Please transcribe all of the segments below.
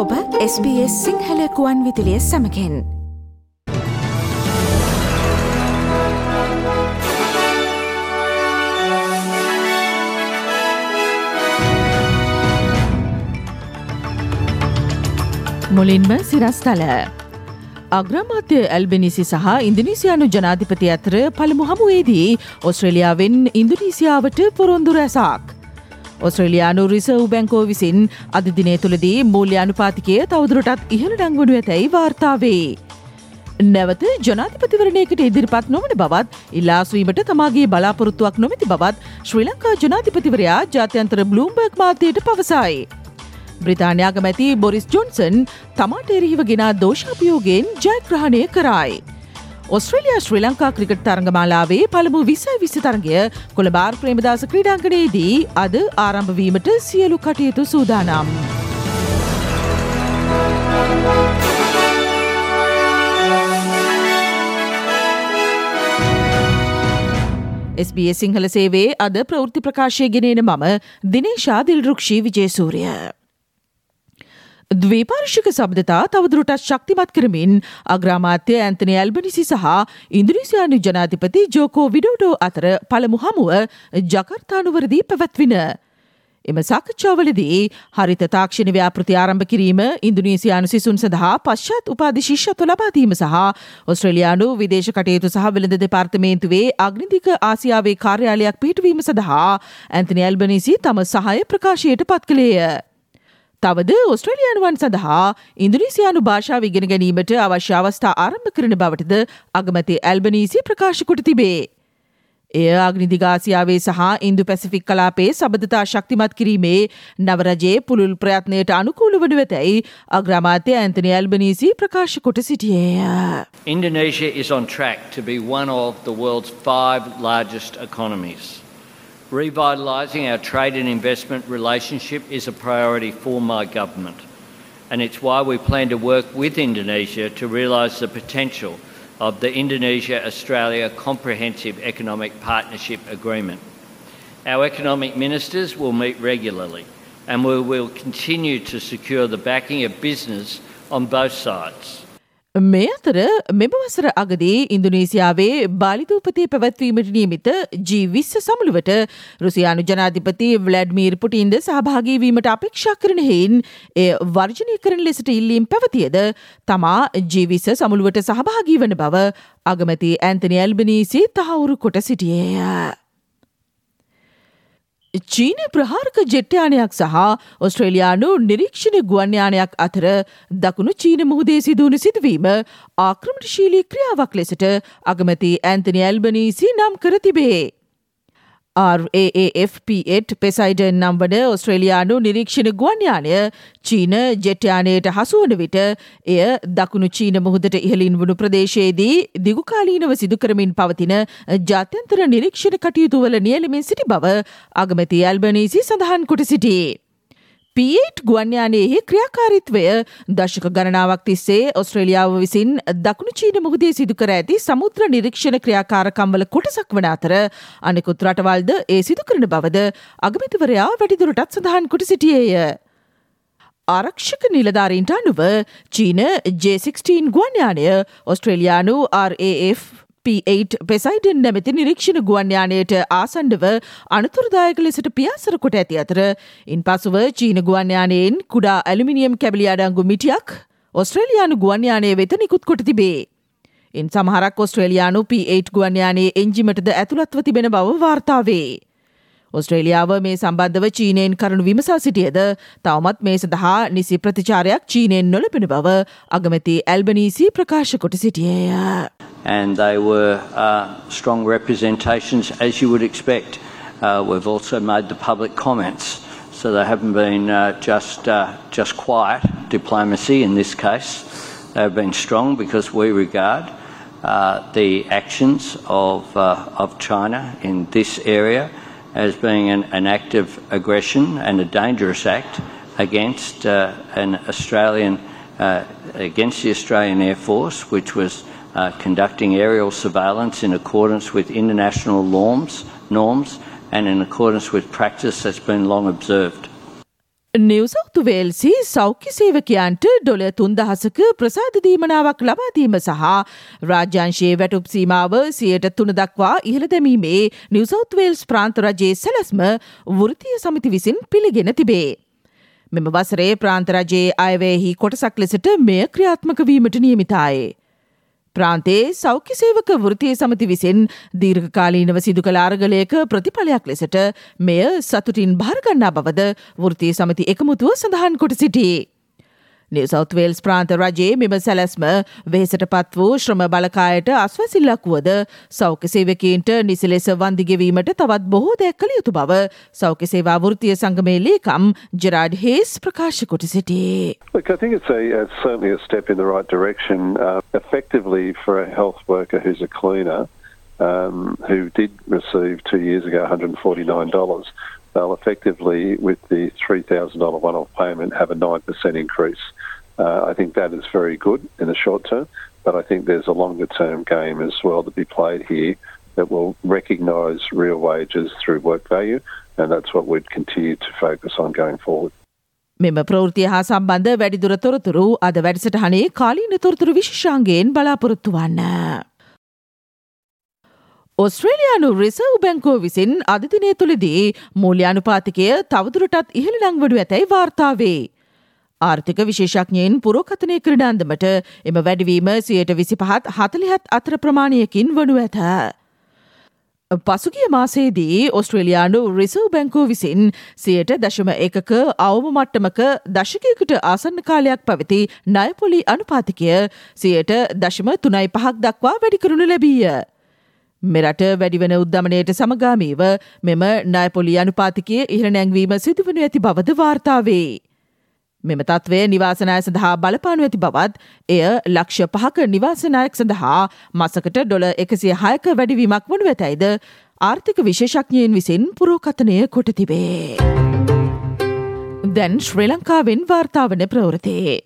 ඔබ SBS සිංහල කුවන් විදිලිය සමකෙන් මුලින්ම සිරස්තල අග්‍රමාත්‍ය ඇල්බෙනිසි සහ ඉන්දනිසියානු ජනාධිපති අතර පළමු හමුවේදී ඔස්ට්‍රේලියාවෙන් ඉන්දුනීසියාවට පොරොන්දු රැසාක්. ඔස්ට්‍රේලයානු රිසව් බැංකෝ විසින් අධදිනය තුළදී මූල්‍ය අනුපාතිකය තවදුරටත් ඉහළ ඩංගුණු ඇතැයි වාර්තාවේ. නැවත ජනාතිපතිවරණයකට ඉදිරිපත් නොවන බවත් ඉල්ලාස්වීමට තමාගේ බලාපොරොත්තුවක් නොමැති බවත් ශ්‍රී ලංකා ජනාතිපතිවරයා ජාත්‍යන්තර බ්ලූම්බර්ග් මාතයට පවසයි. බ්‍රතාානයාගමැති බොරිස් ජොන්සන් තමාට එරහිව ගෙනා දෝෂාපියෝගෙන් ජයග්‍රහණය කරයි. ඔස්ට්‍රේලියයා ශ්‍රී ලංකා ක්‍රිකට් තරඟමාලාවේ පළමු විසයි විසි තරගය කොළබාර් ප්‍රේමදාස ක්‍රීඩාංගනයේදී අද ආරම්භවීමට සියලු කටයුතු සූදානම්. SBS සිංහල සේවේ අද ප්‍රවෘත්ති ප්‍රකාශය ගෙනන මම දිනේශා දිල්රුක්ෂී විජේසූරිය. ද්වීපාර්ශික සබඳතා තවදුරටත් ශක්තිමත් කරමින් අග්‍රාමාත්‍ය ඇන්තනි ඇල්බනිසි සහ ඉන්ද්‍රනිසියානු ජනාධිපති ජෝකෝ විඩෝඩෝ අතර පළමු හමුව ජකර්තානුවරදී පැවැත්වින. එම සාකච්ඡාවලදී හරිත තාක්ෂණ ව්‍යාපෘති ආරම්භ කිරීම ඉන්දුනීසියානු සිසුන් සඳහා පශ්චාත් උපාධි ශිෂ්‍යත්ව ලබාදීම සහ ඔස්ට්‍රේලයානු විදේශ කටයුතු සහ වෙළඳ දෙපාර්තමේන්තුවේ අග්නිදික ආසියාවේ කාර්යාලයක් පිටවීම සඳහා ඇන්තනි ඇල්බනිසි තම සහය ප්‍රකාශයට පත් කළේය. තවද ඔස්ට්‍රලියයානුවන් සඳහා ඉන්දුනිසියානු භාෂාව ඉගෙන ගැනීමට අවශ්‍ය අවස්ථා ආරම්භ කරන බවටද අගමති ඇල්බනීසි ප්‍රකාශකොට තිබේ. එය අගනිදිගාසියාවේ සහ ඉන්දු පැසිෆික් කලාපේ සබඳතා ශක්තිමත් කිරීමේ නවරජයේ පුළුල් ප්‍රයත්නයට අනුකූල වනු වෙතැයි අග්‍රමාත්‍ය ඇන්තනි ඇල්බනීසි ප්‍රකාශ කොට සිටියේය. Indonesia is on track to be one of the world's five largest economies. Revitalising our trade and investment relationship is a priority for my government, and it's why we plan to work with Indonesia to realise the potential of the Indonesia Australia Comprehensive Economic Partnership Agreement. Our economic ministers will meet regularly, and we will continue to secure the backing of business on both sides. මේ අතර මෙම වසර අගදී ඉන්දුනීසියාවේ බාලිතූපතේ පැවැත්වීමට නියමිත ජීවිස්ස සමුළුවට රුසියානු ජනාධිපති වලඩ්මීර් පුටින්ද සහභාගීවීමට අපේක්ෂා කරන හෙයින් එය වර්ජනය කරන ලෙසට ඉල්ලීම් පැවතියද තමා ජීවිස්ස සමුළුවට සහභාගී වන බව අගමති ඇන්තනි ඇල්බනීසි තහවුරු කොට සිටියේය. චීන ප්‍රහාරක ජෙට්්‍යයානයක් සහ ඔස්ට්‍රේලයානු නිරීක්ෂණ ගුවන්්‍යානයක් අතර දකුණු චීන මුහදේ සිදුවන සිදුවීම ආක්‍රමටශීලී ක්‍රියාවක් ලෙසට අගමති ඇන්තනි ඇල්බනීසි නම් කර තිබේ. RAAFP8 පෙසයිඩන් නම් වන ඔස්ට්‍රේලයානු නිරීක්ෂණ ගුවන්යානය චීන ජෙට්‍යානයට හසුවන විට එය දකුණු චීන මුහදට ඉහලින් වුණු ප්‍රදේශයේදී දිගුකාලීනව සිදුකරමින් පවතින ජාත්‍යන්තර නිරීක්ෂණ කටයුතුවල නියලමින් සිටි බව අගමති ඇල්බනීසි සඳහන් කොට සිටියේ. P8 ගුවන්යානයෙහි ක්‍රියාකාරිත්වය දශක ගණනාවක් තිස්සේ ඔස්ට්‍රේලියාව විසින් දකුණු චීන මුහදේ සිදුකර ඇති සමුද්‍ර නිරීක්ෂණ ක්‍රියාකාරකම්වල කොටසක් වන අතර අනෙකුත් රටවල්ද ඒ සිදු කරන බවද අගමතිවරයා වැඩිදුරටත් සඳහන් කොට සිටියේය. ආරක්ෂක නිලධාරීන්ට අනුව චීන J16 ගුවන්යානය ඔස්ට්‍රේලයානු RAF P8 පෙසයිඩන් නැමැති නිරීක්ෂණ ගුවන්යානයට ආසන්ඩව අනතුරදායක ලෙසට පියාසර කොට ඇති අතර ඉන් පසුව චීන ගුවන්යානයෙන් කුඩා ඇලිමිනියම් කැබලි අඩංගු මිටියක් ඔස්ට්‍රේලයානු ගුවන්යානය වෙත නිකුත් කොට තිබේ. ඉන් සමහරක් ඔස්ට්‍රේලයානු P8 ගුවන්යානයේ එංජිමටද ඇතුළත්ව තිබෙන බව වාර්තාවේ. ඔස්ට්‍රේලියාව මේ සම්බන්ධව චීනයෙන් කරුණු විමසා සිටියද තවමත් මේ සඳහා නිසි ප්‍රතිචාරයක් චීනයෙන් නොලබෙන බව අගමැති ඇල්බනීසි ප්‍රකාශ කොට සිටියේය. and they were uh, strong representations, as you would expect. Uh, we've also made the public comments, so they haven't been uh, just uh, just quiet diplomacy in this case. They've been strong because we regard uh, the actions of uh, of China in this area as being an, an act of aggression and a dangerous act against an Australian against the Australian Air Force, which was uh, conducting aerial surveillance in accordance with international norms, norms and in accordance with practice that's been long observed. නිවසෞතු වේල්සි සෞඛ්‍ය සේවකයන්ට ඩොල තුන්දහසක ප්‍රසාධදීමනාවක් ලබාදීම සහ රාජ්‍යංශයේ වැටුප් සීමාව සියයට තුන දක්වා ඉහළ දැමීමේ නිවසෞත්වේල්ස් ප්‍රාන්ත රජයේ සැලස්ම වෘතිය සමිති විසින් පිළිගෙන තිබේ. මෙම වසරේ ප්‍රාන්තරජයේ අයවයෙහි කොටසක් ලෙසට මෙය ක්‍රියාත්මක වීමට නියමිතායේ. ප්‍රාන්තයේ සෞඛ්‍ය සේවක වෘතිය සමති විසින් දීර්ඝකාලීනව සිදු කළ අරගලයක ප්‍රතිඵලයක් ලෙසට මෙය සතුටින් භාරගන්නා බවද වෘතිය සමති එකමුතුව සඳහන් කොට සිටියේ. නිවසෞත්වේල්ස් ප්‍රාන්ත රජයේ මෙම සැලැස්ම වෙහෙසට පත් වූ ශ්‍රම බලකායට අස්වැසිල්ලක් වුවද සෞඛ්‍ය සේවකීන්ට නිසි ලෙස වන්දිගෙවීමට තවත් බොහෝ දෙයක් කළ යුතු බව සෞඛ්‍ය සේවා වෘතිය සංගමේ ලේකම් ජෙරාඩ් හේස් ප්‍රකාශ කොට සිටී. Look, I think it's a, uh, certainly a step in the right direction. Uh, effectively, for a health worker who's a cleaner, um, who did receive two years ago $149, they'll effectively, with the $3,000 one off payment, have a 9% increase. Uh, I think that is very good in the short term, but I think there's a longer term game as well to be played here that will recognise real wages through work value, and that's what we'd continue to focus on going forward. මෙම ප්‍රෘතිය හා සම්බන්ධ වැඩිදුර තොරතුරු අද වැඩසටහනේ කාලීන තොරතුරු විශෂාන්ගේෙන් බලාපොරොත්තු වන්න. ඔස්ට්‍රේලයානු රිසව් බැංකෝ විසින් අධදිනය තුළදී මූල්‍යානුපාතිකය තවදුරටත් ඉහළ නංවඩු ඇතැයි වාර්තාවේ. ආර්ථික විශේෂඥයෙන් පුරෝකතනය කරන අන්දමට එම වැඩවීම සියයට විසි පහත් හතලිහත් අතර ප්‍රමාණයකින් වනු ඇත. පසුගිය මාසේදී ඔස්ට්‍රේලයානු රිසව් බැංකෝ විසින් සියයට දශම එකක අවම මට්ටමක දශකයකට ආසන්න කාලයක් පැවති නයපොලි අනුපාතිකය සියයට දශම තුනයි පහක් දක්වා වැඩිකරුණු ලැබීය. මෙරට වැඩිවන උද්ධමනයට සමගාමීව මෙම නයපොලි අනුපාතිකය ඉහළ නැංවීම සිදුවනු ඇති බවද වාර්තාවේ. මෙම තත්වය නිවාසනය සඳහා බලපානු ඇති බවත් එය ලක්ෂ පහක නිවාසනායක් සඳහා මසකට ඩොල එකසිය හයක වැඩිවීමක් වනු ඇතැයිද ආර්ථික විශේෂඥයෙන් විසින් පුරෝකතනය කොට තිබේ. දැන් ශ්‍රී ලංකාවෙන් වාර්තාවන ප්‍රවෘතයේ.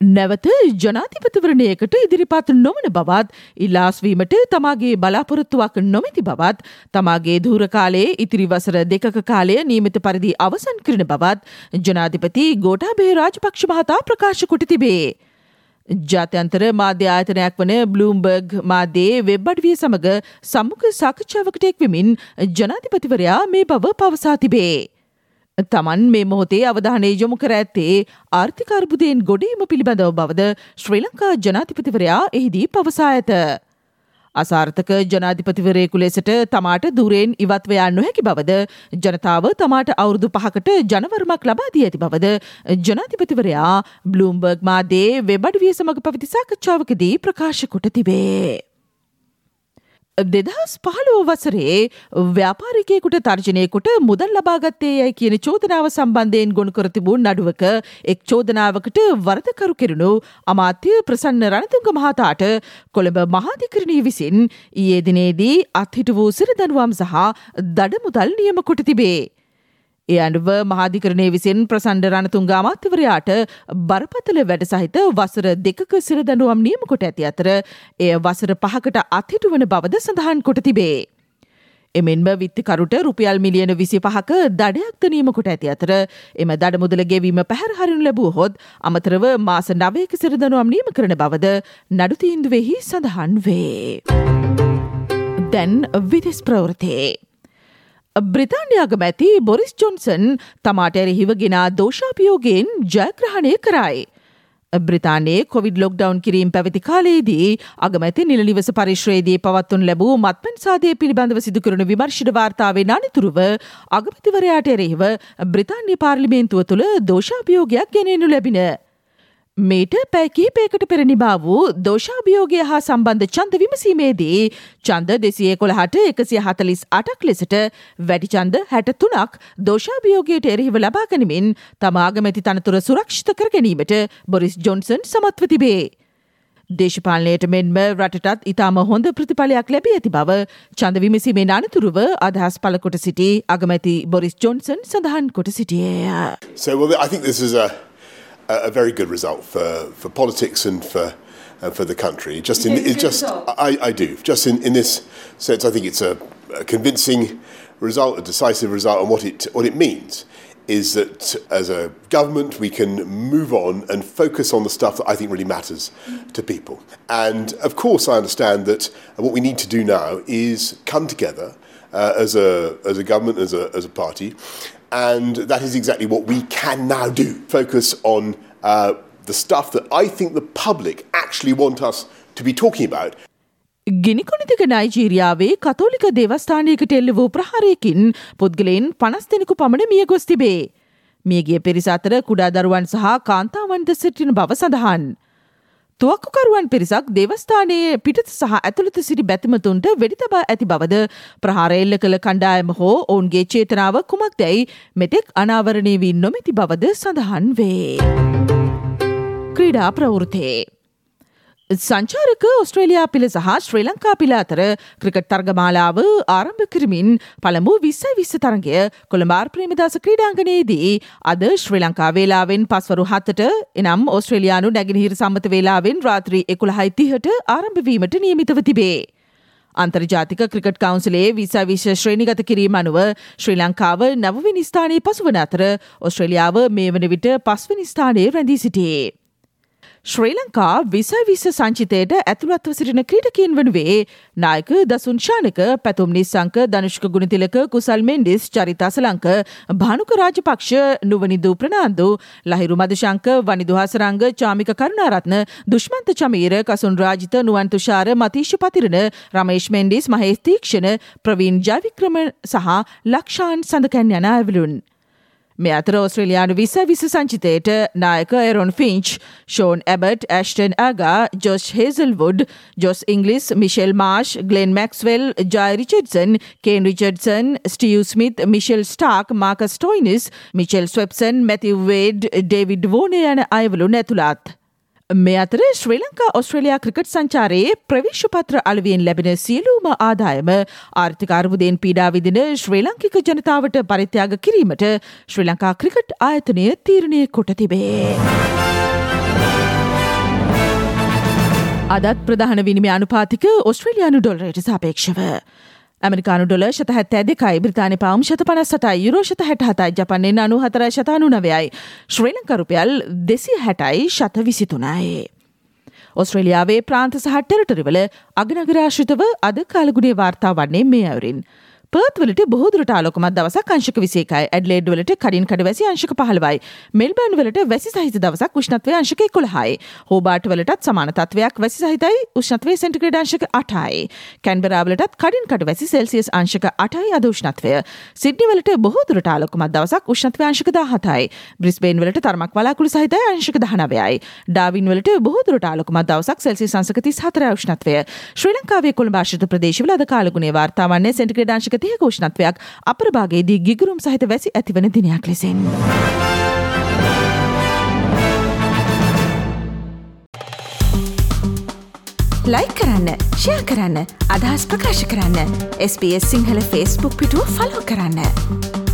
නැවත ජනාධිපතිවරණයකට ඉදිරිපත් නොවන බවත් ඉල්ලාස්වීමට තමාගේ බලාපොරොත්තුවක් නොමැති බවත් තමාගේ දූරකාලයේ ඉතිරි වසර දෙකක කාලය නීමිත පරිදි අවසන් කරන බවත් ජනාධිපති ගෝටාබේ රාජපක්ෂ මහතා ප්‍රකාශ කොට තිබේ. ජාත්‍යන්තර මාධ්‍ය ආයතනයක් වන බ්ලූම්බර්ග් මාධ්‍යයේ වෙබ් අඩවිය සමඟ සම්මුඛ සාකච්ඡාවකට එක්වෙමින් ජනාධිපතිවරයා මේ බව පවසා තිබේ. තමන් මේ මොහොතේ අවධානය යොමු කර ඇත්තේ ආර්ථිකාර්බුදයෙන් ගොඩීම පිළිබඳව බවද ශ්‍රී ලංකා ජනාධිපතිවරයා එහිදී පවසා ඇත. අසාර්ථක ජනාධිපතිවරයෙකු ලෙසට තමාට දුරෙන් ඉවත්වයා නොහැකි බවද ජනතාව තමාට අවුරුදු පහකට ජනවරමක් ලබාදී ඇති බවද ජනාධිපතිවරයා බ්ලූම්බර්ග් මාදේ වෙබඩවිය සමඟ පවිති සාකච්ඡාවකදී ප්‍රකාශ කොට තිබේ. දෙදහස් පහළෝ වසරේ ව්‍යාපාරිකයකුට තර්ජනයකුට මුදල් ලබාගත්තේ යැයි කියන චෝදනාව සම්බන්ධයෙන් ගොුණු කර තිබූ නඩුවක එක් චෝදනාවකට වරදකරු කෙරුණු අමාත්‍ය ප්‍රසන්න රණතුංග මහතාට කොළඹ මහාධිකරණී විසින් ඊයේ දිනේදී අත්හිට වූ සිරදනුවම් සහ දඩ මුදල් නියම කොට තිබේ. ඒ අනුව මහාධිකරණය විසින් ප්‍රසන්ඩ රණතුංග අමාත්‍යවරයාට බරපතල වැඩ සහිත වසර දෙකක සිරදනුවම් නියම කොට ඇති අතර එය වසර පහකට අත්හිටු වන බවද සඳහන් කොට තිබේ. එමෙන්ම විත්තිකරුට රුපියල් මිලියන විසි පහක දඩයක්ද නීම කොට ඇති අතර එම දඩ මුදල ගෙවීම පැහැරහරිනු ලැබූ හොත් අමතරව මාස නවයක සිරදනුවම් නීම කරන බවද නඩුතීන්දුවෙහි සඳහන් වේ. දැන් විදෙස් ප්‍රවෘතයේ. බ්‍රතාන්‍යයාගමැති බොරිස් ජොන්සන් තමාට එරෙහිව ගෙනා දෝෂාපියෝගෙන් ජයග්‍රහණය කරයි. බ්‍රතානයේ කොවිඩ් ලොක්ඩවන් කිරීම් පැවති කාලයේදී අගමැති නිල නිවස පරිශ්‍රයේදී පවත්වන ලැබූ මත්පැන් සාදය පිළිබඳව සිදුකරන විමර්ශණ වාර්තාවෙන් අනතුරුව අගමැතිවරයාට එරෙහිව බ්‍රතාන්‍ය පාර්ලිමේන්තුව තුළ දෝෂාභියෝගයක් ගෙනෙනු ලැබින. මේට පැකීපයකට පෙරනිබා වූ දෝෂාභියෝගය හා සම්බන්ධ චන්ද විමසීමේදී චන්ද දෙසිය කොළහට එකසිය හතලිස් අටක් ලෙසට වැඩි චන්ද හැට තුනක් දෝෂාභියෝගයට එරහිව ලබාගනිමින් තමාගමැති තනතුර සුරක්ෂිත කර ගැනීමට බොරිස් ජොන්සන් සමත්ව තිබේ. දේශපාලනයට මෙන්ම රටටත් ඉතාම හොඳ ප්‍රතිඵලයක් ලැබී ඇති බව චන්ද විමසීමේ අනතුරුව අදහස් පලකොට සිටි අගමැති බොරිස් ජොන්සන් සඳහන් කොට සිටියය. So well, I think this is a a, very good result for, for politics and for uh, for the country. Just in it just I, I do just in, in this sense, I think it's a, a convincing result, a decisive result, and what it what it means is that as a government we can move on and focus on the stuff that I think really matters to people. And of course, I understand that what we need to do now is come together uh, as, a, as a government, as a, as a party, and that is exactly what we can now do. Focus on uh, the stuff that I think the public actually want us to be talking about. ගිනිකොනිතික නයිජීරියාවේ කතෝලික දේවස්ථානයකට එල්ල වූ ප්‍රහාරයකින් පුද්ගලයෙන් පනස් දෙනෙකු පමණ මිය ගොස් තිබේ. මියගිය පිරිස අතර කුඩා දරුවන් සහ කාන්තාවන්ද සිටින බව සඳහන්. තුවක්කුකරුවන් පිරිසක් දේවස්ථානයේ පිටත සහ ඇතුළත සිටි බැතිමතුන්ට වෙඩිතබා ඇති බවද ප්‍රහාරෙල්ල කළ කණ්ඩායම හෝ ඔවුන්ගේ චේතනාව කුමක් දැයි මෙතෙක් අනාවරණය වී නොමැති බවද සඳහන් වේ. ක්‍රීඩා ප්‍රවෘතේ. සංචාරක ඔස්ට්‍රේලයා පිළ සහ ශ්‍රී ලංකා පිළ අතර ක්‍රිකට් තර්ගමාලාව ආරම්භ කරමින් පළමු විස්සයි විස්ස තරගය කොළඹාර් ප්‍රේමදාස ක්‍රීඩාංගනයේදී අද ශ්‍රී ලංකා වේලාවෙන් පස්වරු හත්තට එනම් ඔස්ට්‍රේලයානු නැගෙනහිර සම්මත වේලාවෙන් රාත්‍රී එකුළහයිතිහට ආරම්භවීමට නියමිතව තිබේ. අන්තර්ජාතික ක්‍රිකට් කවන්සිලේ විසා විශ ශ්‍රේණිගත කිරීම අනුව ශ්‍රී ලංකාව නවවිනි ස්ථානයේ පසුවන අතර ඔස්ට්‍රේලියාව මේ වන විට පස්වනි ස්ථානයේ රැඳී සිටියේ. ශ්‍රී ලංකා විස විස සංචිතයට ඇතුළත්ව සිටින ක්‍රීඩකින් වනුවේ නායක දසුන් ශානක පැතුම් නිසංක ධනුෂ්ක ගුණතිලක කුසල් මෙන්ඩිස් චරිතාසලංක භානුක රාජපක්ෂ නුවනිදු ප්‍රනාන්දු ලහිරු මදශංක වනිදුහසරංග චාමික කරුණාරත්න දුෂ්මන්ත චමීර කසුන් රාජිත නුවන් තුෂාර මතීශ පතිරණ රමේශ් මෙන්ඩිස් මහේස්තීක්ෂණ ප්‍රවීන් ජවික්‍රම සහ ලක්ෂාන් සඳකැන් යන ඇවලුන්. මේ අතර ඔස්ට්‍රේලයානු විස විස සංචිතයට නායක Aaron Finch Sean Abbott Ashton Agar Josh Hazlewood Josh Inglis Mitchell Marsh Glenn Maxwell Jhye Richardson Kane Richardson Steve Smith Mitchell Starc Marcus Stoinis Mitchell Swepson Matthew Wade David වෝනය යන අයවලු නැතුළත්. මේ අතර ශ්‍රී ලංකා ඔස්ට්‍රලයා ක්‍රිකට් සංචාරයේ ප්‍රවිශ්පත්‍ර අලුවෙන් ලැබෙන සියලූම ආදායම ආර්ථිකාර්බුදයෙන් පීඩා විදින ශ්‍රී ලංකික ජනතාවට පරිත්‍යාග කිරීමට ශ්‍රී ලංකා ක්‍රිකට් ආයතනය තීරණය කොට තිබේ. අදත් ප්‍රධාන විනිමය අනුපාතික ඔස්ට්‍රලයානු ඩොල්රයට සාපේක්ෂව. ඇමරිකානු ඩොල ශත හැත්තෑ දෙකයි බ්‍රතාාන පවම් ශත පනස්සටයි යුරෝෂත හැට හතයි ජපන්නේ අනු හතර ශතානු නවයයි ශ්‍රී ලංකරුපයල් දෙසි හැටයි ශත විසිතුනායේ. ඔස්ට්‍රේලියාවේ ප්‍රාන්ත සහ ටෙරටරිවල අගනගරාශ්‍රිතව අද කාලගුණේ වාර්තා වන්නේ මේ අවරින්. පර්ත්වලට බොහෝදුරට ආලොකමත් දවසක් අංශක විසේකයි. ඇඩ්ලේඩ් වලට කඩින් කඩ වැසි අංශක පහළවයි. මෙල්බර්න් වලට වැසි සහිත දවසක් උෂ්ණත්වය අංශක කොළහයි හෝබාට වලටත් සමාන තත්වයක් වැසි සහිතයි උෂ්ණත්වය සෙන්ටිග්‍රේඩ් අංශක අටයි. කැන්බරාවලටත් කඩින් කඩ වැසි සෙල්සියස් අංශක අටයි අද උෂ්ණත්වය. සිඩ්නි වලට බොහෝදුරට ආලොකමත් දවසක් උෂ්ණත්වය අංශක දාහතයි බ්‍රිස්බේන් වලට තරමක් වලාකුළු සහිතයි අංශක දහනවයයි. ඩාවින් වලට බොහෝදුරට ආලොකමත් දවසක් සෙල්සියස් අංශක 34 උෂ්ණත්වය. ශ්‍රී ලංකාවේ කොළඹ ආශ්‍රිත ප්‍රදේශවල අද කාලගුණේ වාර්තා වන්නේ සෙන්ටිග්‍රේඩ් අංශක තිහක උෂ්ණත්වයක් අපරභාගයේදී ගිගුරුම් සහිත වැසි ඇතිවන දිනයක් ලෙසෙන්. ලයි කරන්න ෂයා කරන්න අදහස් ප්‍රකාශ කරන්න SBS සිංහල ෆස්බුක් පිටුව ෆලෝ කරන්න.